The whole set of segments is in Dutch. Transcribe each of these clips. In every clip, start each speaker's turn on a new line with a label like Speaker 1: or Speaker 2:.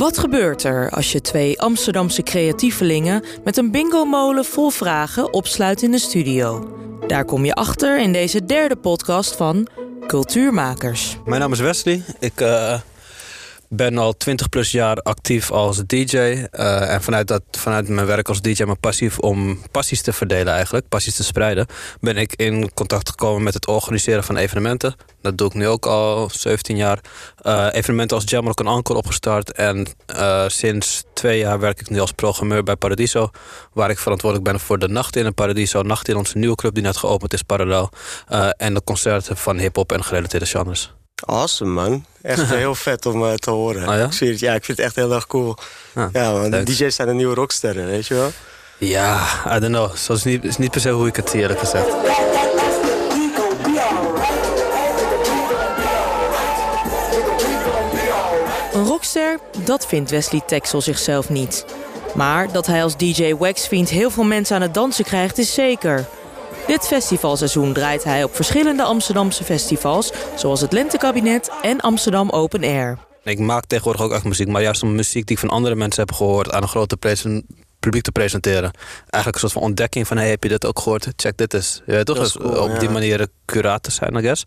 Speaker 1: Wat gebeurt er als je twee Amsterdamse creatievelingen met een bingo-molen vol vragen opsluit in de studio? Daar kom je achter in deze derde podcast van Cultuurmakers.
Speaker 2: Mijn naam is Wesley. Ik uh, ben al 20 plus jaar actief als DJ. Uh, en vanuit, dat, vanuit mijn werk als DJ, mijn passief om passies te verdelen eigenlijk, passies te spreiden, ben ik in contact gekomen met het organiseren van evenementen. Dat doe ik nu ook al 17 jaar. Uh, evenementen als Jamrock en Encore opgestart. En uh, sinds twee jaar werk ik nu als programmeur bij Paradiso. Waar ik verantwoordelijk ben voor de Nacht in een Paradiso. Nacht in onze nieuwe club die net geopend is, Parallel. En de concerten van hip-hop en gerelateerde genres.
Speaker 3: Awesome, man. Echt heel vet om uh, te horen.
Speaker 2: Oh, ja?
Speaker 3: Ik, zie het, ja, ik vind het echt heel erg cool. Ah, ja, want de DJ's zijn de nieuwe rocksterren, weet je wel?
Speaker 2: Ja, I don't know. Dat is niet, is niet per se hoe ik het zie, eerlijk gezegd.
Speaker 1: Een rockster, dat vindt Wesley Texel zichzelf niet. Maar dat hij als DJ Waxfiend heel veel mensen aan het dansen krijgt, is zeker. Dit festivalseizoen draait hij op verschillende Amsterdamse festivals... zoals het Lentekabinet en Amsterdam Open Air.
Speaker 2: Ik maak tegenwoordig ook echt muziek, maar juist om muziek die ik van andere mensen heb gehoord... aan een grote publiek te presenteren. Eigenlijk een soort van ontdekking van... hey, heb je dit ook gehoord? Check dit eens. Je weet toch?
Speaker 3: Cool,
Speaker 2: op
Speaker 3: ja.
Speaker 2: die manier curaat te zijn, I guess.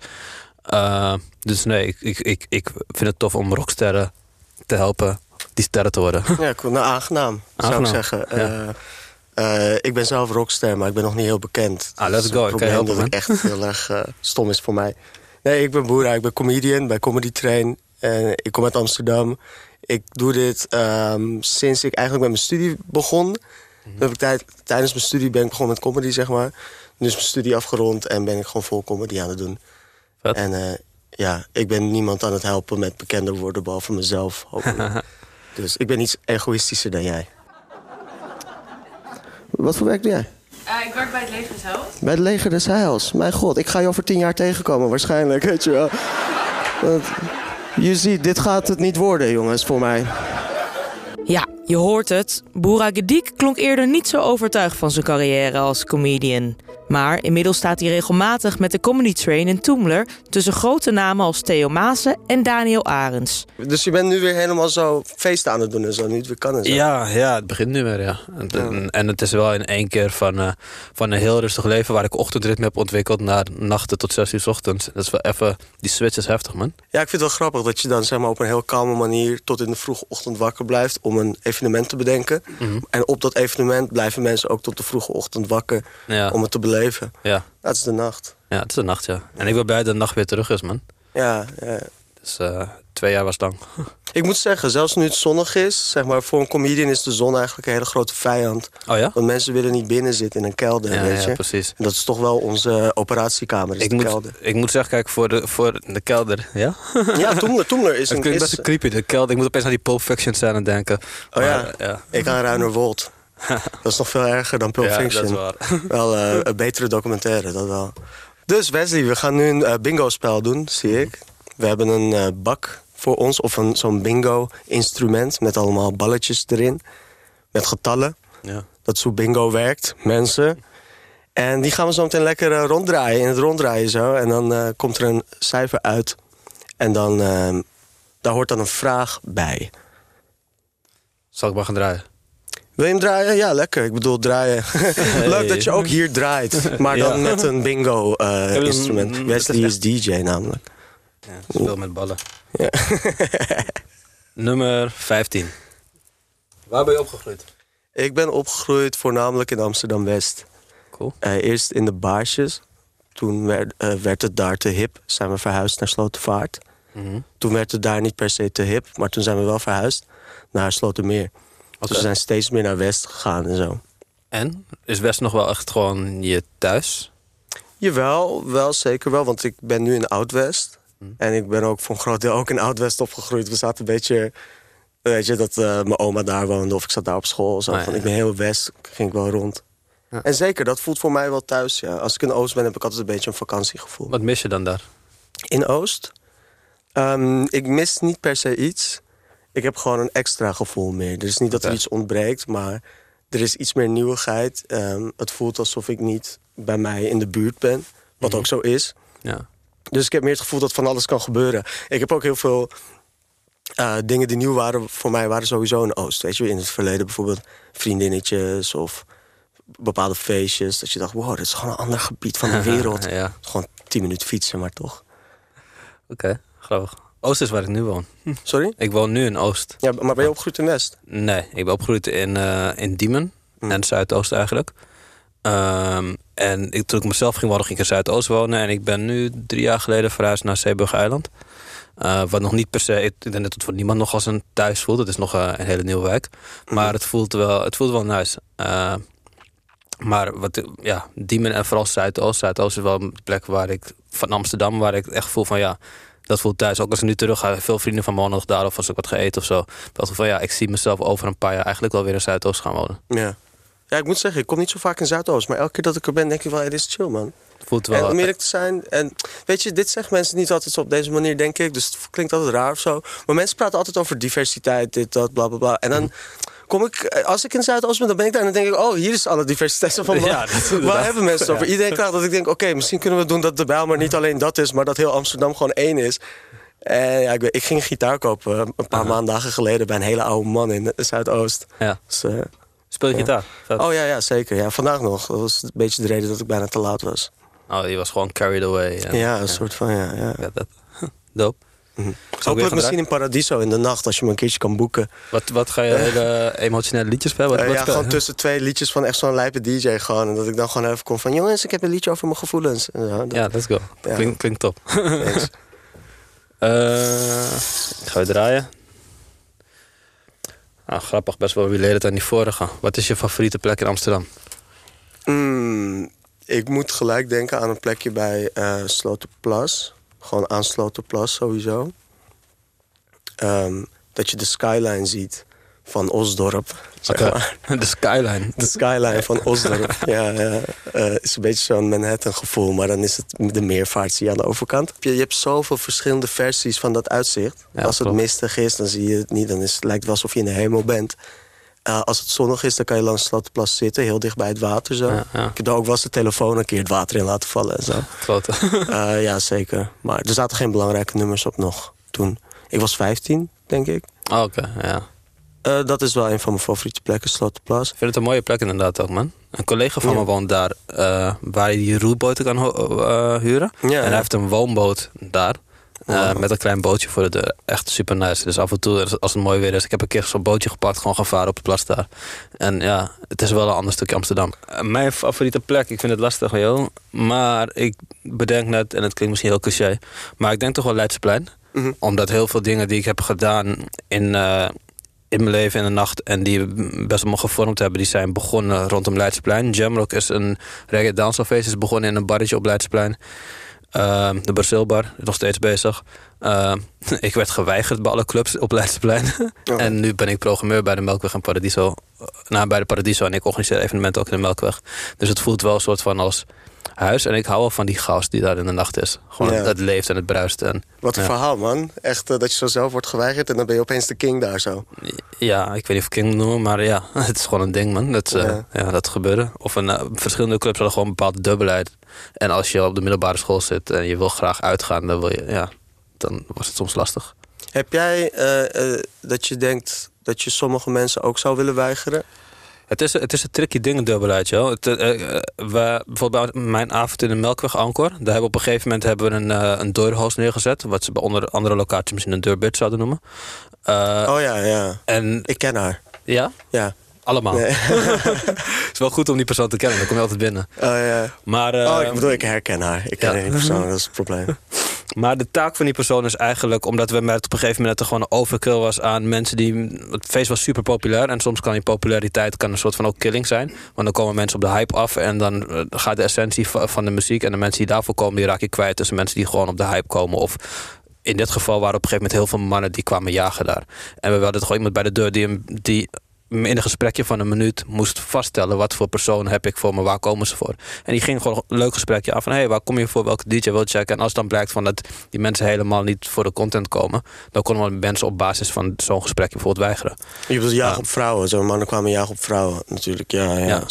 Speaker 2: Uh, dus nee, ik, ik, ik, ik vind het tof om rocksterren te helpen die sterren te worden.
Speaker 3: Ja, cool. Nou, aangenaam,
Speaker 2: Aangenaam,
Speaker 3: zou ik zeggen.
Speaker 2: ja.
Speaker 3: Uh, uh, ik ben zelf rockster, maar ik ben nog niet heel bekend.
Speaker 2: Ah, let's
Speaker 3: Dus
Speaker 2: go.
Speaker 3: Het
Speaker 2: Ik kan helpen,
Speaker 3: dat ik echt heel erg uh, stom is voor mij. Nee, ik ben Boera. Ik ben comedian bij Comedy Train. Ik kom uit Amsterdam. Ik doe dit um, sinds ik eigenlijk met mijn studie begon. Mm -hmm. heb ik tijd, tijdens mijn studie ben ik begonnen met comedy, zeg maar. Nu is mijn studie afgerond en ben ik gewoon vol comedy aan het doen.
Speaker 2: Vet.
Speaker 3: En uh, ja, ik ben niemand aan het helpen met bekender worden, behalve mezelf, dus ik ben iets egoïstischer dan jij. Wat voor werk doe jij?
Speaker 4: Uh, ik werk bij het Leger des Heils.
Speaker 3: Bij het Leger des Heils? Mijn god, ik ga je over tien jaar tegenkomen waarschijnlijk, weet je wel. Want, je ziet, dit gaat het niet worden, jongens, voor mij.
Speaker 1: Ja, je hoort het. Boera Gedik klonk eerder niet zo overtuigd van zijn carrière als comedian. Maar inmiddels staat hij regelmatig met de Comedy Train in Toemler... tussen grote namen als Theo Maassen en Daniel Arends.
Speaker 3: Dus je bent nu weer helemaal zo feest aan het doen en zo, nu het weer kan en zo.
Speaker 2: Ja, ja het begint nu weer, ja. En, ja. en het is wel in één keer van, uh, van een heel rustig leven... waar ik ochtendritme heb ontwikkeld naar nachten tot zes uur ochtends. Dat is wel even... Die switch is heftig, man.
Speaker 3: Ja, ik vind het wel grappig dat je dan zeg maar, op een heel kalme manier... tot in de vroege ochtend wakker blijft om een evenement te bedenken.
Speaker 2: Mhm.
Speaker 3: Mm -hmm. En op dat evenement blijven mensen ook tot de vroege ochtend wakker...
Speaker 2: Ja.
Speaker 3: om het te beleven.
Speaker 2: Ja.
Speaker 3: Dat is de nacht.
Speaker 2: Ja, het is de nacht, ja. En ik ben blij dat de nacht weer terug is, man.
Speaker 3: Ja, ja.
Speaker 2: Dus uh, twee jaar was lang.
Speaker 3: Ik moet zeggen, zelfs nu het zonnig is... zeg maar, voor een comedian is de zon eigenlijk een hele grote vijand.
Speaker 2: Oh ja?
Speaker 3: Want mensen willen niet binnen zitten in een kelder,
Speaker 2: ja,
Speaker 3: weet je.
Speaker 2: Ja, precies.
Speaker 3: En dat is toch wel onze operatiekamer, is
Speaker 2: ik
Speaker 3: de
Speaker 2: moet,
Speaker 3: kelder.
Speaker 2: Ik moet zeggen, kijk, voor de, voor de kelder, ja?
Speaker 3: Ja, Toemler, Toemler is
Speaker 2: Het
Speaker 3: een... is,
Speaker 2: best creepy, de kelder. Ik moet opeens aan die Pulp Fiction scène denken.
Speaker 3: Oh
Speaker 2: maar,
Speaker 3: ja,
Speaker 2: ja.
Speaker 3: ik aan Ruinerwold. dat is nog veel erger dan Pulp
Speaker 2: ja,
Speaker 3: Fiction.
Speaker 2: dat is waar.
Speaker 3: wel uh, een betere documentaire, dat wel. Dus Wesley, we gaan nu een uh, bingo-spel doen, zie ik. We hebben een uh, bak voor ons, of zo'n bingo-instrument... met allemaal balletjes erin, met getallen.
Speaker 2: Ja.
Speaker 3: Dat is hoe bingo werkt, mensen. En die gaan we zo meteen lekker ronddraaien, in het ronddraaien zo. En dan komt er een cijfer uit. En dan, daar hoort dan een vraag bij.
Speaker 2: Zal ik maar gaan draaien?
Speaker 3: Wil je hem draaien? Ja, lekker. Ik bedoel, draaien. Hey. Leuk dat je ook hier draait. Maar dan ja. met een bingo-instrument. Uh, Wesley is DJ namelijk.
Speaker 2: Ja, speel met ballen.
Speaker 3: Ja.
Speaker 2: Nummer 15. Waar ben je opgegroeid?
Speaker 3: Ik ben opgegroeid voornamelijk in Amsterdam-West.
Speaker 2: Cool.
Speaker 3: Uh, eerst in de Baarsjes. Toen werd, uh, werd, het daar te hip. Zijn we verhuisd naar Slotervaart.
Speaker 2: Mm -hmm.
Speaker 3: Toen werd het daar niet per se te hip. Maar toen zijn we wel verhuisd naar Slotermeer. Okay. Dus we zijn steeds meer naar West gegaan en zo.
Speaker 2: En? Is West nog wel echt gewoon je thuis?
Speaker 3: Jawel, wel zeker wel. Want ik ben nu in Oud-West.
Speaker 2: Hmm.
Speaker 3: En ik ben ook voor een groot deel ook in Oud-West opgegroeid. We zaten een beetje... Weet je, dat uh, mijn oma daar woonde of ik zat daar op school. Zo.
Speaker 2: Ah, ja,
Speaker 3: van, ik ben heel West, ging ik wel rond. Ja. En zeker, dat voelt voor mij wel thuis. Ja. Als ik in Oost ben, heb ik altijd een beetje een vakantiegevoel.
Speaker 2: Wat mis je dan daar?
Speaker 3: In Oost? Um, ik mis niet per se iets. Ik heb gewoon een extra gevoel meer. Er is niet dat okay. er iets ontbreekt, maar er is iets meer nieuwigheid. Um, het voelt alsof ik niet bij mij in de buurt ben. Wat
Speaker 2: Mhm.
Speaker 3: ook zo is.
Speaker 2: Ja.
Speaker 3: Dus ik heb meer het gevoel dat van alles kan gebeuren. Ik heb ook heel veel Eh, dingen die nieuw waren voor mij waren sowieso in Oost. Weet je, in het verleden bijvoorbeeld vriendinnetjes of bepaalde feestjes. Dat je dacht, wow, dit is gewoon een ander gebied van de wereld.
Speaker 2: ja,
Speaker 3: Gewoon tien minuten fietsen, maar toch.
Speaker 2: oké, grappig. Oost is waar ik nu woon.
Speaker 3: Sorry?
Speaker 2: Ik woon nu in Oost.
Speaker 3: Ja, maar ben je opgegroeid in West?
Speaker 2: Nee, ik ben opgegroeid in, eh, in Diemen.
Speaker 3: Hm.
Speaker 2: En Zuidoost eigenlijk. Ehm, en ik, toen ik mezelf ging wonen, ging ik in Zuidoost wonen. En ik ben nu drie jaar geleden verhuisd naar Zeeburg-eiland. Eh, wat nog niet per se, ik denk dat het voor niemand nog als een thuis voelt. Het is nog eh, een hele nieuwe wijk. Maar het voelt wel, het voelt wel nice. Eh, maar wat, ja, Diemen en vooral Zuidoost. Zuidoost is wel een plek waar ik, van Amsterdam, waar ik echt voel van ja, dat voelt thuis. Ook als ik nu terug ga, veel vrienden van me nog daar of als ik wat ga eten of zo. Dat van ja, ik zie mezelf over een paar jaar eigenlijk wel weer in Zuidoost gaan wonen.
Speaker 3: Ja. Ja, ik moet zeggen, ik kom niet zo vaak in Zuidoost. Maar elke keer dat ik er ben, denk ik wel, hey, dit is chill, man.
Speaker 2: Het voelt
Speaker 3: En
Speaker 2: wel.
Speaker 3: om eerlijk te zijn, en weet je, dit zeggen mensen niet altijd op deze manier, denk ik. Dus het klinkt altijd raar of zo. Maar mensen praten altijd over diversiteit, dit, dat, bla bla bla. En dan kom ik, eh, als ik in Zuidoost ben, dan ben ik daar en dan denk ik, oh, hier is alle diversiteit van.
Speaker 2: Ja,
Speaker 3: waar-
Speaker 2: inderdaad.
Speaker 3: hebben mensen het over? Iedereen klaagt dat ik denk, oké, misschien kunnen we doen dat de bijl maar niet alleen dat is, maar dat heel Amsterdam gewoon één is. En ja, ik, weet- ik ging gitaar kopen een paar
Speaker 2: Aha.
Speaker 3: maandagen geleden bij een hele oude man in Zuidoost.
Speaker 2: ja.
Speaker 3: Dus, eh,
Speaker 2: Speel je gitaar? Vet.
Speaker 3: oh ja, ja, zeker. Ja, vandaag nog. Dat was een beetje de reden dat ik bijna te laat was.
Speaker 2: Oh, je was gewoon carried away. En,
Speaker 3: Ja, een soort van, ja. ja.
Speaker 2: Ja,
Speaker 3: Hopelijk
Speaker 2: gaan
Speaker 3: misschien in Paradiso in de nacht, als je me een keertje kan boeken.
Speaker 2: Wat, wat ga je hele emotionele liedjes spelen? Wat,
Speaker 3: Eh,
Speaker 2: wat
Speaker 3: ja, gewoon tussen twee liedjes van echt zo'n lijpe DJ gewoon. En dat ik dan gewoon even kom van... jongens, ik heb een liedje over mijn gevoelens. En zo, dat-
Speaker 2: Ja, let's go.
Speaker 3: Ja.
Speaker 2: Klink, klinkt top.
Speaker 3: thanks.
Speaker 2: Eh, ik ga je draaien. Ah, grappig, best wel related aan die vorige. Wat is je favoriete plek in Amsterdam?
Speaker 3: Mm, ik moet gelijk denken aan een plekje bij eh Sloterplas. Gewoon aan Sloterplas sowieso. Ehm, dat je de skyline ziet van Osdorp. Zeg.
Speaker 2: De skyline.
Speaker 3: De skyline van Osdorp. ja, ja. Eh, is een beetje zo'n Manhattan gevoel, maar dan is het de meervaart zie je aan de overkant. Je, je hebt zoveel verschillende versies van dat uitzicht.
Speaker 2: Ja,
Speaker 3: als het
Speaker 2: klopt.
Speaker 3: mistig is, dan zie je het niet. Dan is, het lijkt het wel alsof je in de hemel bent. Eh, als het zonnig is, dan kan je langs Slotterplas zitten, heel dicht bij het water zo.
Speaker 2: Ja, ja.
Speaker 3: Ik heb daar ook wel eens de telefoon een keer het water in laten vallen en zo.
Speaker 2: Grote.
Speaker 3: Eh, ja, zeker. Maar er zaten geen belangrijke nummers op nog toen. Ik was 15, denk ik.
Speaker 2: Oh, Oké, ja.
Speaker 3: Eh, dat is wel een van mijn favoriete plekken, Slotterplas.
Speaker 2: Ik vind het een mooie plek inderdaad ook, man. Een collega van
Speaker 3: Ja.
Speaker 2: me woont daar, waar je die roeiboten kan huren.
Speaker 3: Ja,
Speaker 2: en hij heeft een woonboot daar. Eh. Met een klein bootje voor de deur. Echt super nice. Dus af en toe, als het mooi weer is, ik heb een keer zo'n bootje gepakt, gewoon gaan varen op de plas daar. En ja, het is wel een ander stukje Amsterdam. Eh, mijn favoriete plek, ik vind het lastig, joh. Maar ik bedenk net, en het klinkt misschien heel cliché, maar ik denk toch wel Leidseplein.
Speaker 3: Mhm.
Speaker 2: Omdat heel veel dingen die ik heb gedaan in, eh, in mijn leven in de nacht en die best wel me gevormd hebben, die zijn begonnen rondom Leidseplein. Jamrock is een reggae dansfeest, is begonnen in een barretje op Leidseplein. Ehm, de Brazilbar, is nog steeds bezig. Ehm, ik werd geweigerd bij alle clubs op Leidseplein.
Speaker 3: Oh.
Speaker 2: En nu ben ik programmeur bij de Melkweg en Paradiso. eh, Nou, bij de Paradiso en ik organiseer evenementen ook in de Melkweg. Dus het voelt wel een soort van als huis. En ik hou wel van die chaos die daar in de nacht is. Gewoon
Speaker 3: Ja.
Speaker 2: het, het leeft en het bruist. En,
Speaker 3: Wat een
Speaker 2: Ja.
Speaker 3: verhaal, man. Echt eh, dat je zo zelf wordt geweigerd en dan ben je opeens de king daar zo.
Speaker 2: ja, ik weet niet of ik king noemen, maar ja, het is gewoon een ding, man. Dat, eh,
Speaker 3: Ja.
Speaker 2: ja. dat gebeurde. Of een, eh, verschillende clubs hadden gewoon een bepaalde dubbelheid. En als je op de middelbare school zit en je wil graag uitgaan, dan, wil je, ja, dan was het soms lastig.
Speaker 3: Heb jij eh, eh, dat je denkt dat je sommige mensen ook zou willen weigeren?
Speaker 2: Het is, het is een tricky ding, een dubbelheid, joh. Het, eh, we, bijvoorbeeld bij mijn avond in de Melkweg Angkor... daar hebben we op een gegeven moment hebben we een, eh een neergezet... wat ze bij onder andere locaties misschien een deurbit zouden noemen. Eh,
Speaker 3: oh ja, ja.
Speaker 2: En
Speaker 3: Ik ken haar.
Speaker 2: ja,
Speaker 3: Ja.
Speaker 2: allemaal.
Speaker 3: Nee.
Speaker 2: Het is wel goed om die persoon te kennen, dan kom je altijd binnen.
Speaker 3: Oh ja.
Speaker 2: Maar, eh,
Speaker 3: Oh, ik bedoel, ik herken haar. Ik ken
Speaker 2: ja.
Speaker 3: niet persoonlijk, dat is het probleem.
Speaker 2: Maar de taak van die persoon is eigenlijk, omdat we met op een gegeven moment er gewoon een overkill was aan mensen die. Het feest was super populair en soms kan die populariteit kan een soort van ook killing zijn. Want dan komen mensen op de hype af en dan eh, gaat de essentie va- van de muziek en de mensen die daarvoor komen, die raak je kwijt tussen mensen die gewoon op de hype komen. Of in dit geval waren op een gegeven moment heel veel mannen die kwamen jagen daar. En we hadden gewoon iemand bij de deur die, hem- die in een gesprekje van een minuut moest vaststellen wat voor persoon heb ik voor me, waar komen ze voor. En die ging gewoon een leuk gesprekje af van hé, hey, waar kom je voor, welke DJ wil je checken. En als dan blijkt van dat die mensen helemaal niet voor de content komen, dan konden we mensen op basis van zo'n gesprekje bijvoorbeeld weigeren.
Speaker 3: Je bedoelt jagen
Speaker 2: Ja.
Speaker 3: op vrouwen. Zo mannen kwamen jagen op vrouwen natuurlijk. Ja, ja.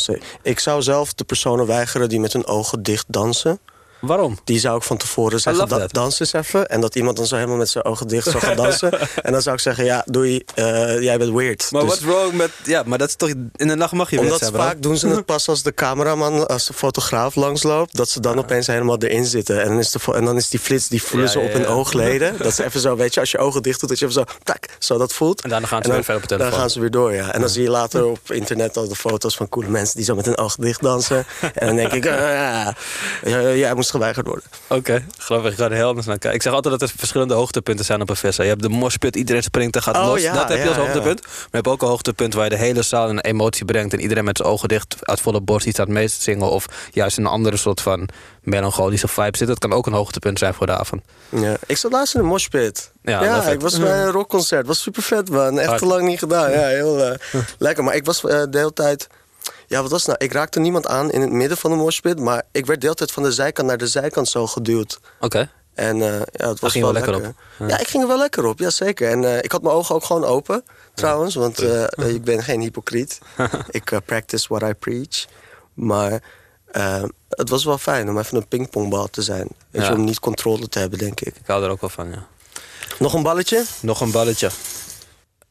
Speaker 3: Ik zou zelf de personen weigeren die met hun ogen dicht dansen.
Speaker 2: Waarom?
Speaker 3: Die zou ik van tevoren zeggen, da- dans eens even. En dat iemand dan zo helemaal met zijn ogen dicht zou gaan dansen. en dan zou ik zeggen, ja, doei, eh, jij bent weird.
Speaker 2: Maar
Speaker 3: Dus-
Speaker 2: what's wrong met... Ja, maar dat is toch... In de nacht mag je
Speaker 3: omdat
Speaker 2: bro.
Speaker 3: vaak doen ze het pas als de cameraman, als de fotograaf langsloopt, dat ze dan opeens helemaal erin zitten. En dan is, de, en dan is die flits, die voelen
Speaker 2: Ja,
Speaker 3: ze
Speaker 2: ja,
Speaker 3: op hun oogleden. Dat ze even zo, weet je, als je ogen dicht doet, dat je even zo, tak, zo dat voelt.
Speaker 2: En daarna gaan ze weer verder op de
Speaker 3: Dan
Speaker 2: telefoon.
Speaker 3: gaan ze weer door, ja. En dan zie je later op internet al de foto's van coole mensen die zo met hun ogen dicht dansen. en dan denk ik, ah, ja, ja, jij moest geweigerd worden.
Speaker 2: Oké, grappig. Ik ga er heel anders naar kijken. Ik zeg altijd dat er verschillende hoogtepunten zijn op een. Je hebt de moshpit, iedereen springt en gaat
Speaker 3: Oh,
Speaker 2: los.
Speaker 3: ja,
Speaker 2: dat heb je
Speaker 3: ja,
Speaker 2: als
Speaker 3: ja.
Speaker 2: hoogtepunt. Maar je hebt ook een hoogtepunt waar je de hele zaal in een emotie brengt... en iedereen met zijn ogen dicht uit volle borst iets aan het meest zingen... of juist een andere soort van melancholische vibe zit. Dat kan ook een hoogtepunt zijn voor de avond.
Speaker 3: Ja. Ik zat laatst in een moshpit.
Speaker 2: Ja,
Speaker 3: ik was bij een rockconcert. Was super vet, man. Echt
Speaker 2: Hard.
Speaker 3: te lang niet gedaan. Ja, heel eh, lekker. Maar ik was eh, de hele tijd... Ja, wat was het nou? Ik raakte niemand aan in het midden van de moshpit. Maar ik werd de hele tijd van de zijkant naar de zijkant zo geduwd.
Speaker 2: Oké.
Speaker 3: En eh, ja, het was
Speaker 2: ging
Speaker 3: wel
Speaker 2: wel lekker
Speaker 3: lekker.
Speaker 2: op.
Speaker 3: Ja. ik ging er wel lekker op, ja zeker. En eh, ik had mijn ogen ook gewoon open, trouwens. Want eh, ik ben geen hypocriet. ik practice what I preach. Maar eh, het was wel fijn om even een pingpongbal te zijn. Weet
Speaker 2: Ja.
Speaker 3: je, om niet controle te hebben, denk ik.
Speaker 2: Ik hou er ook wel van, ja.
Speaker 3: Nog een balletje?
Speaker 2: Nog een balletje.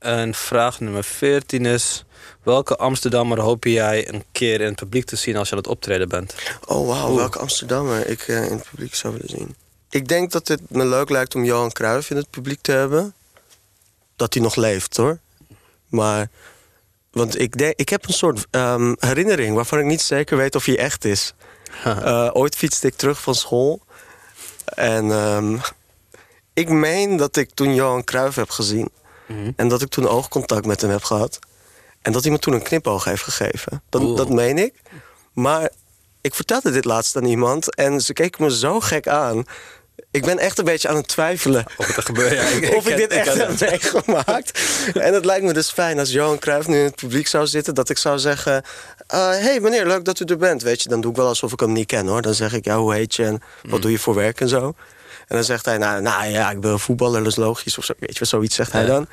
Speaker 2: En vraag nummer 14 is... Welke Amsterdammer hoop jij een keer in het publiek te zien als je aan het optreden bent?
Speaker 3: Oh, wauw, welke Amsterdammer ik eh, in het publiek zou willen zien. Ik denk dat het me leuk lijkt om Johan Cruijff in het publiek te hebben. Dat hij nog leeft, hoor. Maar, want ik, denk, ik heb een soort ehm, herinnering waarvan ik niet zeker weet of hij echt is. Eh, ooit fietste ik terug van school. En ehm, ik meen dat ik toen Johan Cruijff heb gezien.
Speaker 2: Mhm.
Speaker 3: En dat ik toen oogcontact met hem heb gehad. En dat hij me toen een knipoog heeft gegeven. Dat, dat meen ik. Maar ik vertelde dit laatst aan iemand en ze keken me zo gek aan. Ik ben echt een beetje aan het twijfelen.
Speaker 2: Of het er gebeurt, ja.
Speaker 3: of ik dit echt heb meegemaakt. en het lijkt me dus fijn als Johan Cruijff nu in het publiek zou zitten... dat ik zou zeggen... Hé hey meneer, leuk dat u er bent. Weet je, dan doe ik wel alsof ik hem niet ken hoor. Dan zeg ik, ja, hoe heet je en wat
Speaker 2: Mm.
Speaker 3: doe je voor werk en zo. En dan zegt hij, nou, nou ja, ik ben voetballer, dat is logisch. Of zo, weet je, wel, zoiets zegt hij dan.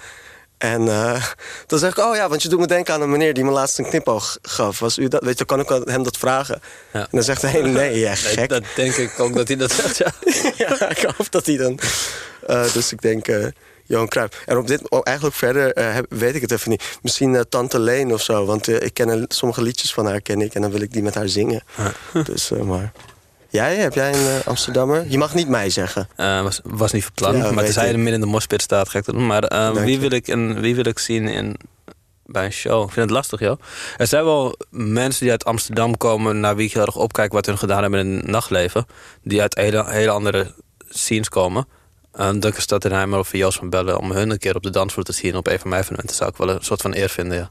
Speaker 3: En eh, dan zeg ik, oh ja, want je doet me denken aan een meneer die me laatst een knipoog gaf. Was u dat? Weet je, dan kan ik hem dat vragen.
Speaker 2: Ja.
Speaker 3: En dan zegt hij, nee, ja,
Speaker 2: Nee,
Speaker 3: gek.
Speaker 2: dat denk ik ook dat hij dat zegt, ja.
Speaker 3: ja, ik hoop dat hij dan... eh, dus ik denk, eh Johan Cruijff. En op dit, oh, eigenlijk verder heb- weet ik het even niet. Misschien Tante Leen of zo. Want ik ken een- sommige liedjes van haar ken ik. En dan wil ik die met haar zingen. Dus, maar... Jij, heb jij een eh, Amsterdammer? Je mag niet mij zeggen.
Speaker 2: Eh, was, was niet van plan.
Speaker 3: Ja,
Speaker 2: maar tenzij
Speaker 3: ik.
Speaker 2: er midden in de mospit staat, ga ik dat doen. Maar eh, wie,
Speaker 3: je.
Speaker 2: wil ik wie wil ik zien in, bij een show? Ik vind het lastig, joh. Er zijn wel mensen die uit Amsterdam komen... naar wie ik heel erg opkijk wat hun gedaan hebben in het nachtleven. Die uit hele, hele andere scenes komen. Uh, Duncan Stuttenheimer of Joost van Bellen... om hun een keer op de dansvloer te zien op een van mijn evenementen... zou ik wel een soort van eer vinden, ja.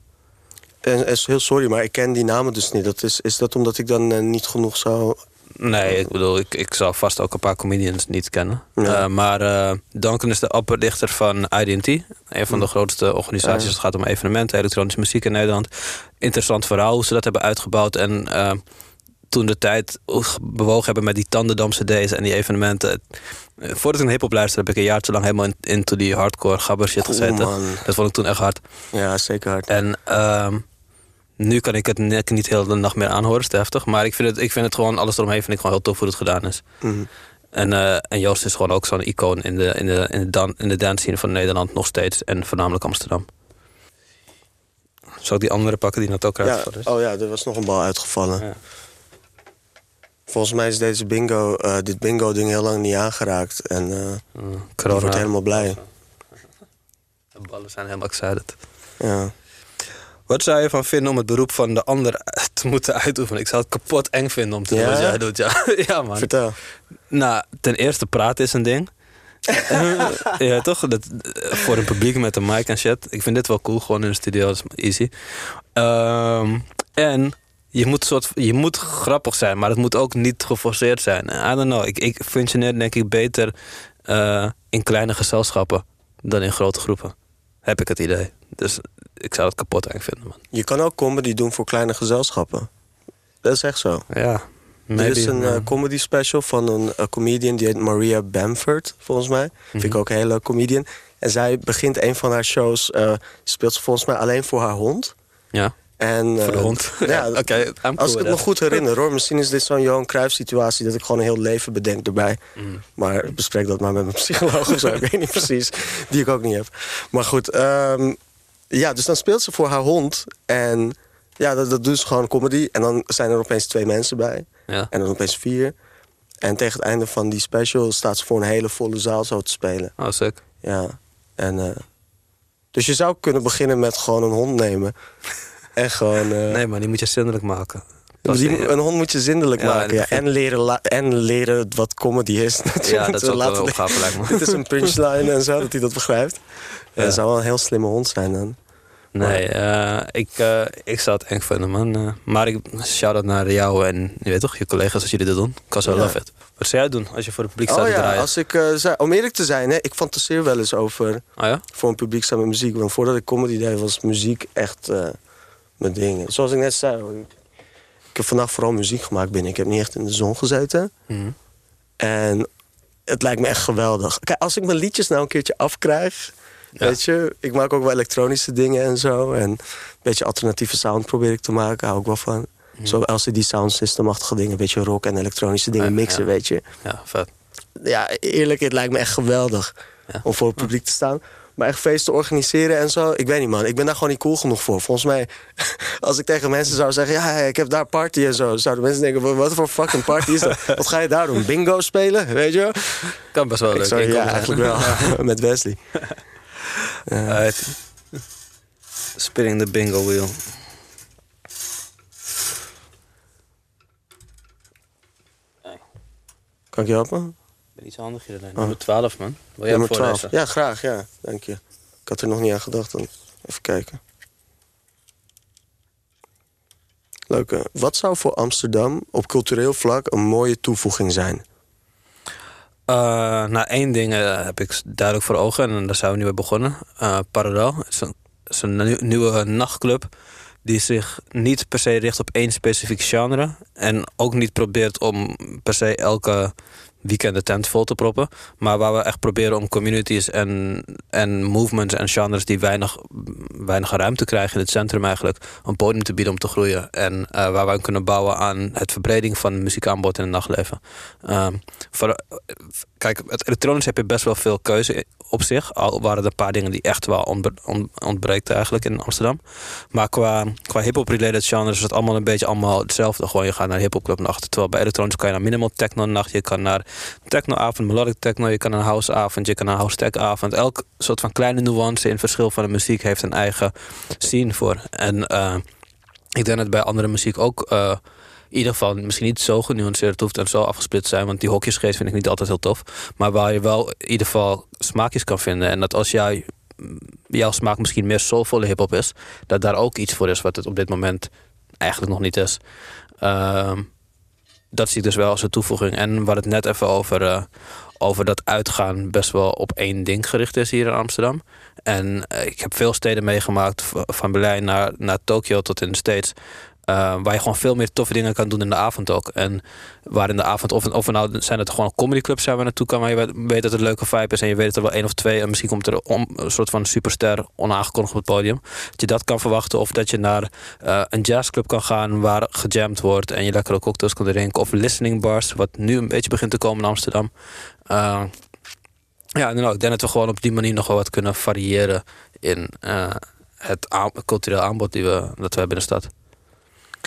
Speaker 3: En, heel sorry, maar ik ken die namen dus niet. Dat is, is dat omdat ik dan niet genoeg zou...
Speaker 2: Nee, ik bedoel, ik, ik zou vast ook een paar comedians niet kennen.
Speaker 3: Ja.
Speaker 2: Eh, maar eh, Duncan is de opperdichter van IDT. Een van de
Speaker 3: Hm.
Speaker 2: grootste organisaties.
Speaker 3: Ja.
Speaker 2: als Het gaat om evenementen, elektronische muziek in Nederland. Interessant verhaal hoe ze dat hebben uitgebouwd. En eh, toen de tijd bewogen hebben met die Tandendamse days en die evenementen. Voordat ik een hip-hop luisterde, heb ik een jaar te lang helemaal in, into die hardcore gabber shit gezeten. Dat vond ik toen echt hard.
Speaker 3: Ja, zeker hard.
Speaker 2: En ehm, nu kan ik het nek niet heel de nacht meer aanhoren, is te heftig. Maar ik vind, het, ik vind het gewoon, alles eromheen vind ik gewoon heel tof hoe het gedaan is.
Speaker 3: Mhm.
Speaker 2: En, eh, en Joost is gewoon ook zo'n icoon in de, in, de, in, de dan, in de dance scene van Nederland nog steeds. En voornamelijk Amsterdam. Zal ik die andere pakken die net ook uitgevallen is?
Speaker 3: oh ja, er was nog een bal uitgevallen.
Speaker 2: Ja.
Speaker 3: Volgens mij is deze bingo, eh, dit bingo-ding heel lang niet aangeraakt. En eh
Speaker 2: Mm,
Speaker 3: wordt helemaal blij.
Speaker 2: De ballen zijn helemaal excited.
Speaker 3: Ja.
Speaker 2: Wat zou je van vinden om het beroep van de ander te moeten uitoefenen? Ik zou het kapot eng vinden om te doen
Speaker 3: Ja?
Speaker 2: wat jij doet. Ja, ja man.
Speaker 3: Vertel.
Speaker 2: Nou, ten eerste praten is een ding. Ja, toch? Dat, voor een publiek met een mic en shit. Ik vind dit wel cool, gewoon in de studio, is easy. Ehm, en je moet, soort, je moet grappig zijn, maar het moet ook niet geforceerd zijn. I don't know, ik, ik functioneer denk ik beter eh, in kleine gezelschappen dan in grote groepen. Heb ik het idee. Dus ik zou het kapot eng vinden, man.
Speaker 3: Je kan ook comedy doen voor kleine gezelschappen. Dat is echt zo.
Speaker 2: Ja,
Speaker 3: er
Speaker 2: maybe,
Speaker 3: is een eh, comedy special van een eh, comedian die heet Maria Bamford, volgens mij. Vind ik
Speaker 2: Mhm.
Speaker 3: ook een hele leuke comedian. En zij begint een van haar shows, eh, speelt ze volgens mij alleen voor haar hond.
Speaker 2: Ja.
Speaker 3: En,
Speaker 2: Voor de
Speaker 3: eh,
Speaker 2: hond.
Speaker 3: Ja, als ik het me goed herinner hoor. Misschien is dit zo'n Johan Cruijff situatie... dat ik gewoon een heel leven bedenk erbij.
Speaker 2: Mm.
Speaker 3: Maar bespreek dat maar met mijn psycholoog of zo. ik weet niet precies. Die ik ook niet heb. Maar goed, ehm, ja, dus dan speelt ze voor haar hond. En ja, dat, dat doet ze gewoon comedy. En dan zijn er opeens twee mensen bij.
Speaker 2: Ja.
Speaker 3: En dan opeens vier. En tegen het einde van die special staat ze voor een hele volle zaal zo te spelen.
Speaker 2: Oh, sick.
Speaker 3: Ja. En, eh, dus je zou kunnen beginnen met gewoon een hond nemen. En gewoon... eh,
Speaker 2: Nee, maar die moet je zindelijk maken.
Speaker 3: die- een hond moet je zindelijk
Speaker 2: Ja,
Speaker 3: maken. Ja. En, leren en leren wat comedy is.
Speaker 2: Ja, dat is wel opgave, lijkt me.
Speaker 3: Dit is een punchline en zo, dat hij dat begrijpt. Ja. Dat zou wel een heel slimme hond zijn dan.
Speaker 2: Nee, eh, ik, eh, ik zou het eng vinden, man. Maar ik shout-out naar jou en je weet toch, je collega's als jullie dit doen. Ik was wel love it. Wat zou jij doen als je voor het publiek staat
Speaker 3: Oh
Speaker 2: te
Speaker 3: ja,
Speaker 2: draaien?
Speaker 3: als ik, zei, om eerlijk te zijn, hè, ik fantaseer wel eens over
Speaker 2: Oh ja?
Speaker 3: voor een publiek staan met muziek. Want voordat ik comedy deed, was muziek echt mijn ding. Zoals ik net zei, ik, ik heb vandaag vooral muziek gemaakt binnen. Ik heb niet echt in de zon gezeten.
Speaker 2: Mhm.
Speaker 3: En het lijkt me echt geweldig. Kijk, als ik mijn liedjes nou een keertje afkrijg...
Speaker 2: Ja.
Speaker 3: Weet je, ik maak ook wel elektronische dingen en zo. En een beetje alternatieve sound probeer ik te maken. Hou ik wel van. Zo LCD sound system-achtige dingen. Een beetje rock en elektronische dingen mixen,
Speaker 2: ja.
Speaker 3: weet je.
Speaker 2: Ja, vet.
Speaker 3: Ja, eerlijk, het lijkt me echt geweldig.
Speaker 2: Ja.
Speaker 3: Om voor het publiek te staan. Maar echt feesten organiseren en zo. Ik weet niet, man. Ik ben daar gewoon niet cool genoeg voor. Volgens mij, als ik tegen mensen zou zeggen... ja, ik heb daar party en zo... zouden mensen denken, wat voor fucking party is dat? Wat ga je daar doen? Bingo spelen? Weet je?
Speaker 2: Kan best wel
Speaker 3: Ik
Speaker 2: leuk.
Speaker 3: zou, ja, eigenlijk wel. Met Wesley.
Speaker 2: Spinning the bingo wheel.
Speaker 3: Kan ik je helpen?
Speaker 2: Ben iets handig hier. Nummer 12, man. Wil jij
Speaker 3: Nummer
Speaker 2: hem
Speaker 3: 12.
Speaker 2: voorlezen?
Speaker 3: Ja, graag. Ja, dank je. Ik had er nog niet aan gedacht. Dan. Even kijken. Leuke. Wat zou voor Amsterdam op cultureel vlak een mooie toevoeging zijn?
Speaker 2: Eh, nou, één ding eh, heb ik duidelijk voor ogen en daar zijn we nu mee begonnen. Eh Parallel Het is een, is een nieuw- nieuwe nachtclub die zich niet per se richt op één specifiek genre. En ook niet probeert om per se elke weekend de tent vol te proppen. Maar waar we echt proberen om communities en, en movements en genres die weinig, weinig ruimte krijgen in het centrum eigenlijk, een podium te bieden om te groeien. En eh, waar we kunnen bouwen aan het verbreding van het muziekaanbod in het nachtleven. Ehm, voor, kijk, het elektronisch heb je best wel veel keuze op zich. Al waren er een paar dingen die echt wel ontbre on- ontbreekt eigenlijk in Amsterdam. Maar qua, qua hip-hop related genres is het allemaal een beetje allemaal hetzelfde. Gewoon je gaat naar hip-hop club nacht. Terwijl bij elektronisch kan je naar minimal techno nacht. Je kan naar technoavond, melodic techno. Je kan naar houseavond. Je kan naar house tech avond. Elk soort van kleine nuance in verschil van de muziek heeft een eigen scene voor. En eh, ik denk dat bij andere muziek ook. eh, in ieder geval misschien niet zo genuanceerd hoeft en zo afgesplitst zijn. Want die hokjesgeest vind ik niet altijd heel tof. Maar waar je wel in ieder geval smaakjes kan vinden. En dat als jij, jouw smaak misschien meer soulvolle hip-hop is, dat daar ook iets voor is wat het op dit moment eigenlijk nog niet is. Ehm, dat zie ik dus wel als een toevoeging. En hadden het net even over, eh, over dat uitgaan best wel op één ding gericht is hier in Amsterdam. En eh, ik heb veel steden meegemaakt, van Berlijn naar, naar Tokio tot in de States. Eh, waar je gewoon veel meer toffe dingen kan doen in de avond ook. En waar in de avond, of, of nou zijn het gewoon comedyclubs zijn waar naartoe kan, waar je weet- dat het leuke vibe is en je weet dat er wel één of twee en misschien komt er een soort van superster onaangekondigd op het podium. Dat je dat kan verwachten of dat je naar eh, een jazzclub kan gaan waar gejamd wordt en je lekkere cocktails kan drinken. Of listening bars, wat nu een beetje begint te komen in Amsterdam. Eh, ja, nou, ik denk dat we gewoon op die manier nog wel wat kunnen variëren in eh, het cultureel aanbod die we, dat we hebben in de stad.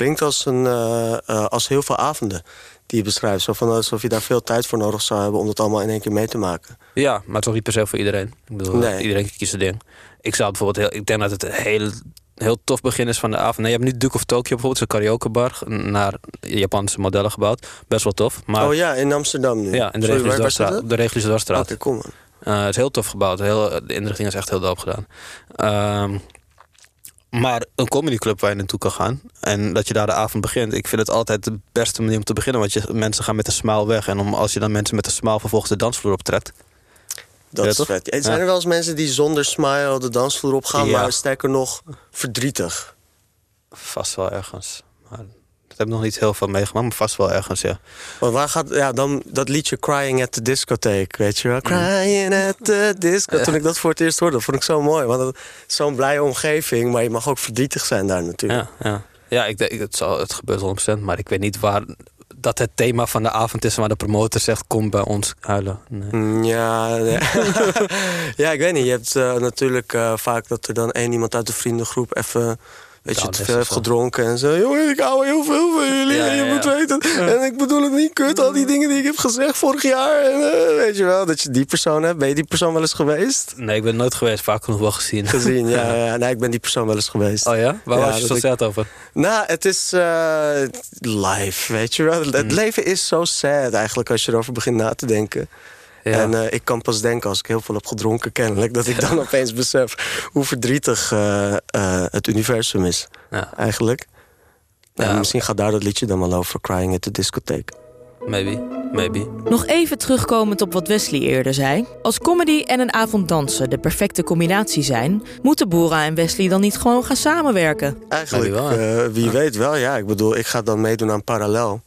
Speaker 3: Klinkt als, een, eh, eh, als heel veel avonden die je beschrijft. Zo van alsof je daar veel tijd voor nodig zou hebben om dat allemaal in één keer mee te maken.
Speaker 2: Ja, maar het is ook niet per se voor iedereen. Ik bedoel,
Speaker 3: Nee.
Speaker 2: iedereen kiest zijn ding. Ik zou bijvoorbeeld heel, ik denk dat het een heel, heel tof begin is van de avond. Nee, je hebt nu Duke of Tokyo bijvoorbeeld, zo'n karaokebar naar Japanse modellen gebouwd. Best wel tof. Maar
Speaker 3: oh ja, in Amsterdam nu.
Speaker 2: ja, in de? Op de Reguliere Dwarsstraat.
Speaker 3: Oké, kom man.
Speaker 2: Eh, het is heel tof gebouwd. Heel, de inrichting is echt heel doop gedaan. Ehm, maar een comedyclub waar je naartoe kan gaan. En dat je daar de avond begint. Ik vind het altijd de beste manier om te beginnen. Want je, mensen gaan met een smile weg. En om, als je dan mensen met een smile vervolgens de dansvloer optrekt.
Speaker 3: Dat
Speaker 2: Ja,
Speaker 3: is vet. Eh, Zijn
Speaker 2: Ja.
Speaker 3: er wel eens mensen die zonder smile de dansvloer op gaan,
Speaker 2: Ja.
Speaker 3: maar sterker nog verdrietig?
Speaker 2: Vast wel ergens. Maar Dat heb ik nog niet heel veel meegemaakt, maar vast wel ergens, ja.
Speaker 3: Want waar gaat, ja, dan dat liedje Crying at the Discotheek, weet je wel? Crying at the disco. Toen ik dat voor het eerst hoorde, vond ik zo mooi. Want het is zo'n blije omgeving, maar je mag ook verdrietig zijn daar natuurlijk.
Speaker 2: Ja, ja. ja ik denk, het, zal, het gebeurt 100%, maar ik weet niet waar dat het thema van de avond is... waar de promotor zegt, kom bij ons huilen. Nee.
Speaker 3: Mm, Ja, ja. ja, ik weet niet. Je hebt eh, natuurlijk eh, vaak dat er dan één iemand uit de vriendengroep even... Weet je,
Speaker 2: Down
Speaker 3: te veel heeft gedronken en zo. Jongen, ik hou heel veel van jullie.
Speaker 2: Ja,
Speaker 3: en je
Speaker 2: ja,
Speaker 3: moet
Speaker 2: ja.
Speaker 3: weten. En ik bedoel het niet kut, al die dingen die ik heb gezegd vorig jaar. En, eh, weet je wel, dat je die persoon hebt. Ben je die persoon wel eens geweest?
Speaker 2: Nee, ik ben nooit geweest, vaak genoeg wel gezien.
Speaker 3: Gezien, ja. ja. Nee, ik ben die persoon wel eens geweest.
Speaker 2: Oh ja? Waar was je zo
Speaker 3: ik-
Speaker 2: sad over?
Speaker 3: Nou, het is eh live, weet je wel.
Speaker 2: Mm.
Speaker 3: Het leven is zo sad eigenlijk als je erover begint na te denken.
Speaker 2: Ja.
Speaker 3: En eh, ik kan pas denken als ik heel veel heb gedronken kennelijk... dat ik dan opeens besef hoe verdrietig eh, eh, het universum is
Speaker 2: ja,
Speaker 3: eigenlijk. Ja, misschien gaat daar dat liedje dan wel over, Crying at the Discotheek.
Speaker 2: maybe, maybe.
Speaker 1: Nog even terugkomend op wat Wesley eerder zei. Als comedy en een avond dansen de perfecte combinatie zijn... moeten Bora en Wesley dan niet gewoon gaan samenwerken?
Speaker 3: Eigenlijk,
Speaker 2: wel,
Speaker 3: eh, wie weet wel. Ja, ik bedoel, ik ga dan meedoen aan Parallel.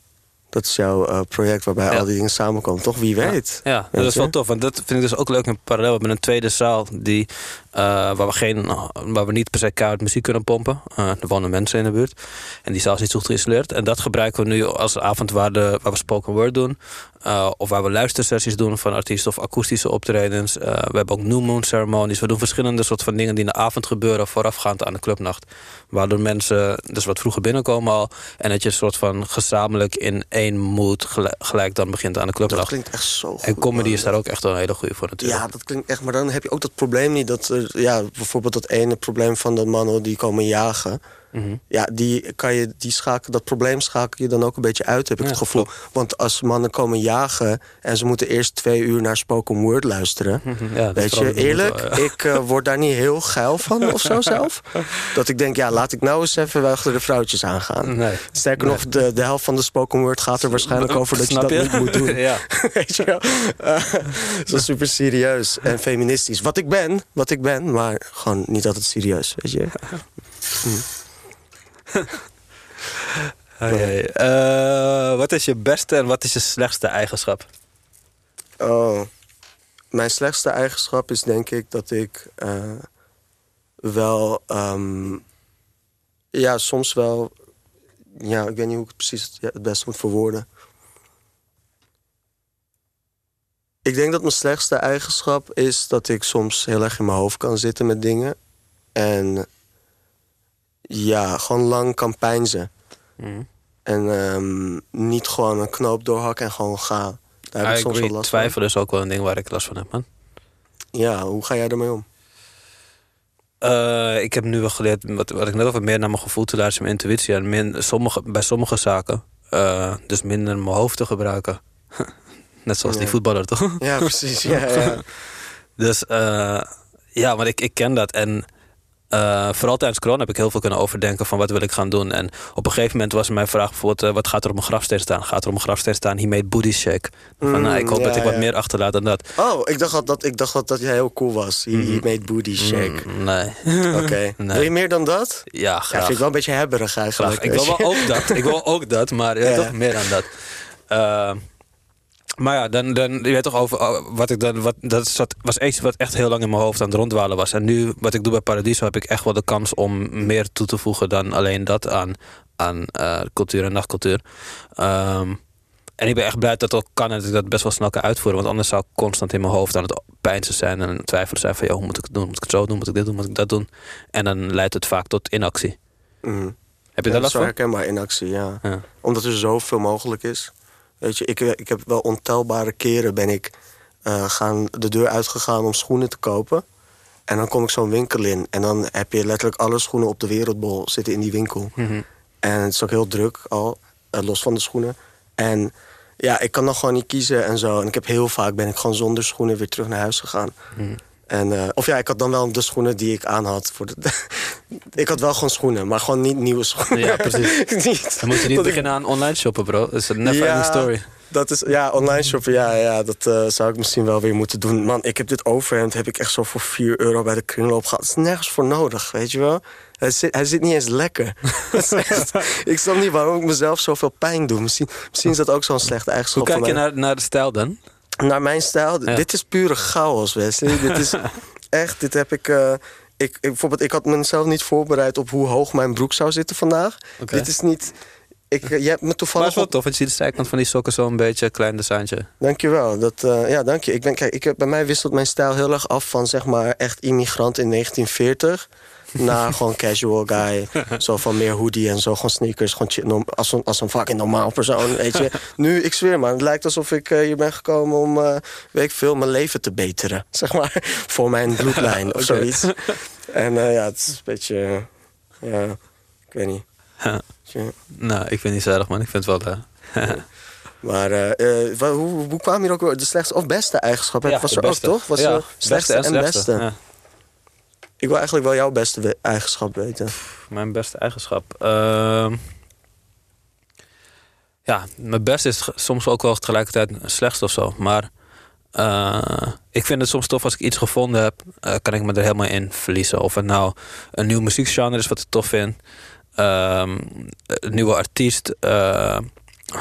Speaker 3: Dat is jouw eh, project waarbij
Speaker 2: Ja.
Speaker 3: al die dingen samenkomen. Toch, wie weet.
Speaker 2: Ja, dat is wel tof. Want dat vind ik dus ook leuk in parallel. Hebben een tweede zaal die, eh, waar, we geen, waar we niet per se keihard muziek kunnen pompen. Eh, er wonen mensen in de buurt. En die zaal is niet zo goed geïnstalleerd. En dat gebruiken we nu als avond waar, de, waar we spoken word doen. Eh, of waar we luistersessies doen van artiesten of akoestische optredens. Eh, we hebben ook New Moon ceremonies. We doen verschillende soort van dingen die in de avond gebeuren voorafgaand aan de clubnacht. Waardoor mensen dus wat vroeger binnenkomen al. En dat je een soort van gezamenlijk in één mood gelijk, gelijk dan begint aan de
Speaker 3: Dat
Speaker 2: clubnacht.
Speaker 3: klinkt echt zo goed.
Speaker 2: En comedy
Speaker 3: man.
Speaker 2: is daar ook echt wel een hele goede voor natuurlijk.
Speaker 3: Ja, dat klinkt echt. Maar dan heb je ook dat probleem niet dat er, ja, bijvoorbeeld dat ene probleem van de mannen die komen jagen.
Speaker 2: Mhm.
Speaker 3: Ja, die kan je, die schakel, dat probleem schakel je dan ook een beetje uit, heb ik
Speaker 2: Ja,
Speaker 3: het gevoel. Want als mannen komen jagen en ze moeten eerst twee uur naar spoken word luisteren.
Speaker 2: Ja,
Speaker 3: Weet je, eerlijk,
Speaker 2: wel, ja.
Speaker 3: ik eh, word daar niet heel geil van of zo zelf. Dat ik denk, ja, laat ik nou eens even achter de vrouwtjes aangaan.
Speaker 2: Nee.
Speaker 3: Sterker nog, de, de helft van de spoken word gaat er waarschijnlijk over dat je dat niet moet doen.
Speaker 2: ja.
Speaker 3: Weet je wel? Zo super serieus en feministisch. Wat ik ben, wat ik ben, maar gewoon niet altijd serieus, weet je?
Speaker 2: Oké. Eh, wat is je beste en wat is je slechtste eigenschap?
Speaker 3: Oh. Mijn slechtste eigenschap is denk ik dat ik eh, wel... ehm, ja, soms wel... Ja, ik weet niet hoe ik het precies het, het beste moet verwoorden. Ik denk dat mijn slechtste eigenschap is dat ik soms heel erg in mijn hoofd kan zitten met dingen. En ja, gewoon lang kan pijnzen.
Speaker 2: Mhm.
Speaker 3: En ehm, niet gewoon een knoop doorhakken en gewoon gaan. Daar heb ik
Speaker 2: I
Speaker 3: soms wel
Speaker 2: agree.
Speaker 3: last van.
Speaker 2: Twijfel is ook wel een ding waar ik last van heb, man.
Speaker 3: Ja, hoe ga jij ermee om?
Speaker 2: Eh, ik heb nu wel geleerd, wat, wat ik net over meer naar mijn gevoel te luisteren, mijn intuïtie. En min, sommige, bij sommige zaken, eh, dus minder mijn hoofd te gebruiken. Net zoals die voetballer, toch?
Speaker 3: Ja, precies. Ja, ja.
Speaker 2: Dus eh, ja, maar ik, ik ken dat. En eh, vooral tijdens corona heb ik heel veel kunnen overdenken van wat wil ik gaan doen. En op een gegeven moment was mijn vraag bijvoorbeeld, eh, wat gaat er op mijn grafsteen staan? Gaat er op mijn grafsteen staan, he made booty shake. Van,
Speaker 3: Mm,
Speaker 2: nou, ik hoop
Speaker 3: ja,
Speaker 2: dat ik wat
Speaker 3: ja.
Speaker 2: meer achterlaat dan dat.
Speaker 3: Oh, ik dacht, al dat, ik dacht al dat jij heel cool was. He, he made booty shake.
Speaker 2: Mm, nee.
Speaker 3: Oké.
Speaker 2: Nee.
Speaker 3: Wil je meer dan dat?
Speaker 2: Ja,
Speaker 3: Ja,
Speaker 2: graag.
Speaker 3: vind ik wel een beetje hebberig eigenlijk.
Speaker 2: Graag. Ik wil wel ook dat. Ik wil ook dat, maar ja,
Speaker 3: Ja.
Speaker 2: toch meer dan dat. Eh, maar ja, dan, dan, je weet toch over oh, wat ik dan. Wat, dat zat, was iets wat echt heel lang in mijn hoofd aan het rondwalen was. En nu, wat ik doe bij Paradiso, heb ik echt wel de kans om meer toe te voegen dan alleen dat aan, aan eh, cultuur en nachtcultuur. Ehm, en ik ben echt blij dat dat kan en dat ik dat best wel snel kan uitvoeren. Want anders zou ik constant in mijn hoofd aan het pijnsen zijn en twijfelen zijn van, joh, hoe moet ik het doen? Moet ik het zo doen? Moet ik dit doen? Moet ik dat doen? En dan leidt het vaak tot inactie.
Speaker 3: Mm.
Speaker 2: Heb je
Speaker 3: Ja,
Speaker 2: daar
Speaker 3: dat
Speaker 2: last van?
Speaker 3: herkenbaar in actie, ja.
Speaker 2: Ja.
Speaker 3: Omdat er zoveel mogelijk is. Weet je, ik, eh, ik heb wel ontelbare keren ben ik eh, gaan, de deur uitgegaan om schoenen te kopen. En dan kom ik zo'n winkel in. En dan heb je letterlijk alle schoenen op de wereldbol zitten in die winkel.
Speaker 2: Mhm.
Speaker 3: En het is ook heel druk al, eh, los van de schoenen. En ja, ik kan nog gewoon niet kiezen en zo. En ik heb heel vaak ben ik gewoon zonder schoenen weer terug naar huis gegaan.
Speaker 2: Mhm.
Speaker 3: En, eh, of ja, ik had dan wel de schoenen die ik aan had. Voor de, ik had wel gewoon schoenen, maar gewoon niet nieuwe schoenen.
Speaker 2: Ja, precies.
Speaker 3: niet.
Speaker 2: Dan moet je niet
Speaker 3: Dat ik-
Speaker 2: beginnen aan online shoppen, bro. Dat is een never
Speaker 3: Ja.
Speaker 2: ending story.
Speaker 3: Dat is, ja, online shoppen, ja, ja dat eh, zou ik misschien wel weer moeten doen. Man, ik heb dit overhemd, heb ik echt zo voor 4 euro bij de kringloop gehad. Het is nergens voor nodig, weet je wel. Hij zit, hij zit niet eens lekker. Echt- ik snap niet waarom ik mezelf zoveel pijn doe. Misschien, misschien is dat ook zo'n slechte
Speaker 2: Hoe
Speaker 3: eigenschap
Speaker 2: kijk
Speaker 3: van
Speaker 2: je naar, naar de stijl dan?
Speaker 3: Naar mijn stijl,
Speaker 2: Ja.
Speaker 3: dit is pure chaos, Wesley. dit is echt, dit heb ik... eh, ik, ik, bijvoorbeeld, ik had mezelf niet voorbereid op hoe hoog mijn broek zou zitten vandaag. Dit is niet... Ik, eh, je hebt me
Speaker 2: Maar
Speaker 3: toevallig
Speaker 2: is wel
Speaker 3: op-
Speaker 2: tof, want je ziet de zijkant van die sokken zo een beetje een klein designje.
Speaker 3: Dankjewel. Dat, eh, ja, dank je. Ik ben, kijk, ik heb, bij mij wisselt mijn stijl heel erg af van zeg maar echt immigrant in 1940 naar gewoon casual guy. Zo van meer hoodie en zo, gewoon sneakers. Gewoon chill, als, een, als een fucking normaal persoon, weet je. Nu, ik zweer man, het lijkt alsof ik eh, hier ben gekomen om, eh, weet ik veel, mijn leven te beteren. Zeg maar, voor mijn bloedlijn of zoiets. En eh, ja, het is een beetje, ja, ik weet niet.
Speaker 2: Ja. Nou, ik vind het niet zo erg, man. Ik vind het wel...
Speaker 3: Maar hoe, hoe kwam hier ook de slechtste of beste eigenschap?
Speaker 2: ja,
Speaker 3: was er
Speaker 2: beste.
Speaker 3: ook toch? Was
Speaker 2: ja,
Speaker 3: er slechtste en beste.
Speaker 2: Ja.
Speaker 3: Ik wil eigenlijk wel jouw beste eigenschap weten.
Speaker 2: Mijn beste eigenschap. Ehm, ja, mijn beste is soms ook wel tegelijkertijd een slechtste of zo. Maar eh, ik vind het soms tof als ik iets gevonden heb, eh, kan ik me er helemaal in verliezen. Of het nou een nieuw muziekgenre is wat ik tof vind. ehm, een nieuwe artiest. eh,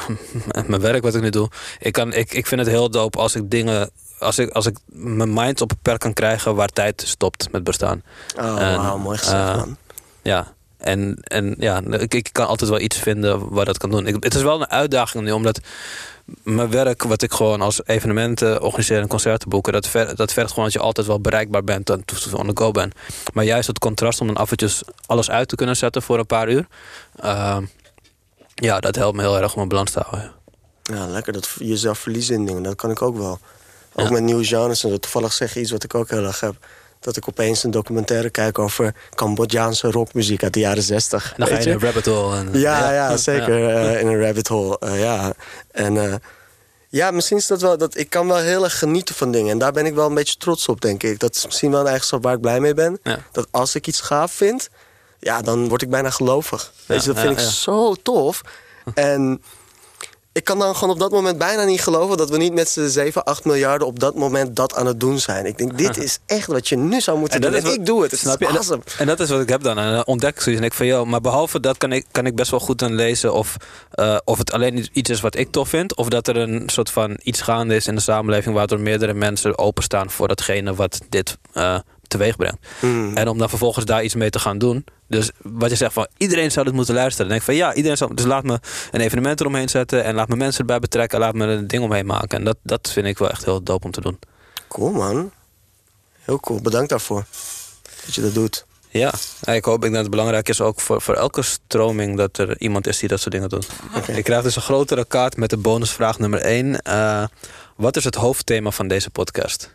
Speaker 2: mijn werk wat ik nu doe. Ik, kan, ik, ik vind het heel dope als ik dingen. Als ik, als ik mijn mind op een perk kan krijgen waar tijd stopt met bestaan.
Speaker 3: Oh,
Speaker 2: En,
Speaker 3: wauw, mooi gezegd,
Speaker 2: eh,
Speaker 3: man.
Speaker 2: Ja, en, en ja, ik, ik kan altijd wel iets vinden waar dat kan doen. Ik, het is wel een uitdaging nu, omdat mijn werk, wat ik gewoon als evenementen organiseren en concerten boeken, dat, ver, dat vergt gewoon dat je altijd wel bereikbaar bent en on the go bent. Maar juist het contrast om dan af en toe alles uit te kunnen zetten voor een paar uur, ehm, ja, dat helpt me heel erg om mijn balans te houden.
Speaker 3: Ja, lekker dat jezelf verliezen in dingen. Dat kan ik ook wel. Ook
Speaker 2: Ja.
Speaker 3: met nieuwe genres en. Toevallig zeg je iets wat ik ook heel erg heb. Dat ik opeens een documentaire kijk over Cambodjaanse rockmuziek uit de jaren zestig.
Speaker 2: Dan ga je in een rabbit hole. En,
Speaker 3: Ja, ja, zeker. eh, in een rabbit hole. eh, ja. En eh, ja, misschien is dat wel. Dat, ik kan wel heel erg genieten van dingen. En daar ben ik wel een beetje trots op, denk ik. Dat is misschien wel een eigenschap waar ik blij mee ben. Dat als ik iets gaaf vind, ja, dan word ik bijna gelovig. Weet je, dat vind ik zo tof. En ik kan dan gewoon op dat moment bijna niet geloven dat we niet met z'n 7, 8 miljarden op dat moment dat aan het doen zijn. Ik denk, dit is echt wat je nu zou moeten doen. En
Speaker 2: wat-
Speaker 3: ik doe het. Het
Speaker 2: snap
Speaker 3: is
Speaker 2: je? En
Speaker 3: awesome.
Speaker 2: dat, en dat is wat ik heb dan. En dan ontdek ik zoiets en ik van, joh, maar behalve dat kan ik, kan ik best wel goed aan lezen of, eh, of het alleen iets is wat ik tof vind, of dat er een soort van iets gaande is in de samenleving waardoor meerdere mensen openstaan voor datgene wat dit eh teweeg brengt.
Speaker 3: Hmm.
Speaker 2: En om dan vervolgens daar iets mee te gaan doen. Dus wat je zegt van iedereen zou dit moeten luisteren. Dan denk ik van ja, iedereen zou. Dus laat me een evenement eromheen zetten en laat me mensen erbij betrekken. Laat me er een ding omheen maken. En dat, dat vind ik wel echt heel dope om te doen.
Speaker 3: Cool, man. Heel cool. Bedankt daarvoor. Dat je dat doet.
Speaker 2: Ja, ik hoop ik dat het belangrijk is ook voor, voor elke stroming dat er iemand is die dat soort dingen doet. Ik krijg dus een grotere kaart met de bonusvraag nummer 1. wat is het hoofdthema van deze podcast?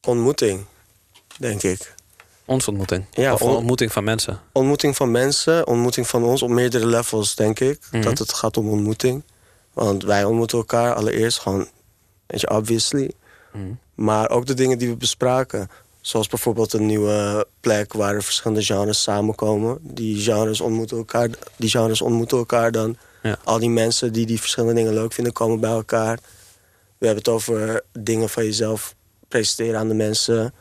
Speaker 3: Ontmoeting, denk ik.
Speaker 2: Onze ontmoeting.
Speaker 3: Ja,
Speaker 2: of
Speaker 3: on-
Speaker 2: ontmoeting van mensen.
Speaker 3: Ontmoeting van mensen, ontmoeting van ons op meerdere levels, denk ik.
Speaker 2: Mhm.
Speaker 3: Dat het gaat om ontmoeting. Want wij ontmoeten elkaar allereerst gewoon, weet je, obviously.
Speaker 2: Mhm.
Speaker 3: Maar ook de dingen die we bespraken. Zoals bijvoorbeeld een nieuwe plek waar er verschillende genres samenkomen. Die genres ontmoeten elkaar, die genres ontmoeten elkaar dan.
Speaker 2: Ja.
Speaker 3: Al die mensen die die verschillende dingen leuk vinden, komen bij elkaar. We hebben het over dingen van jezelf presenteren aan de mensen.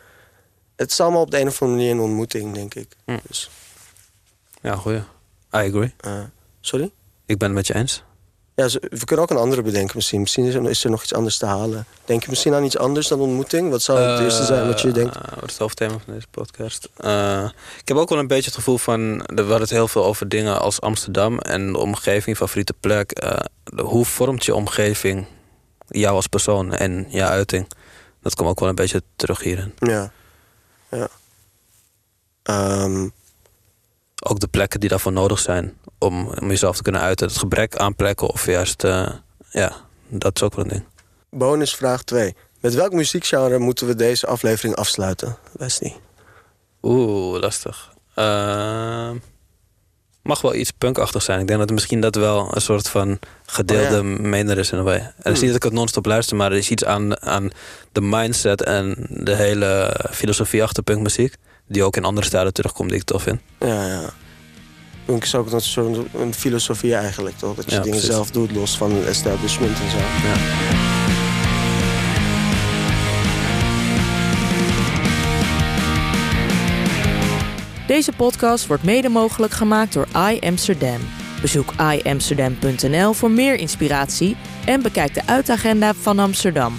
Speaker 3: Het is allemaal op de een of andere manier een ontmoeting, denk ik.
Speaker 2: Hm.
Speaker 3: Dus,
Speaker 2: Ja, goeie. I agree.
Speaker 3: eh, sorry?
Speaker 2: Ik ben het met je eens.
Speaker 3: Ja, we kunnen ook een andere bedenken misschien. Misschien is er, is er nog iets anders te halen. Denk je misschien aan iets anders dan ontmoeting? Wat zou het eerste zijn wat je denkt?
Speaker 2: Eh, Wat is het hoofdthema van deze podcast? Eh, ik heb ook wel een beetje het gevoel van... We hadden het heel veel over dingen als Amsterdam en de omgeving, favoriete plek. Eh, hoe vormt je omgeving jou als persoon en je uiting? Dat komt ook wel een beetje terug hierin.
Speaker 3: Ja. Ja. Ehm,
Speaker 2: Ook de plekken die daarvoor nodig zijn om, om jezelf te kunnen uiten. Het gebrek aan plekken of juist... eh, ja, dat is ook wel een ding.
Speaker 3: bonusvraag 2. Met welk muziekgenre moeten we deze aflevering afsluiten? Wesley.
Speaker 2: Oeh, lastig. Ehm, mag wel iets punkachtig zijn. Ik denk dat misschien dat wel een soort van gedeelde
Speaker 3: Oh
Speaker 2: mener is in een way. En het is
Speaker 3: Hmm.
Speaker 2: niet dat ik het non-stop luister, maar er is iets aan, aan de mindset en de hele filosofie achter punkmuziek. Die ook in andere stijlen terugkomt die ik tof vind.
Speaker 3: Ja, ja. punk is ook een soort een filosofie eigenlijk, toch? Dat je
Speaker 2: Ja,
Speaker 3: dingen
Speaker 2: precies.
Speaker 3: zelf doet, los van het establishment en zo.
Speaker 2: Ja.
Speaker 1: Deze podcast wordt mede mogelijk gemaakt door iAmsterdam. Bezoek iamsterdam.nl voor meer inspiratie en bekijk de uitagenda van Amsterdam.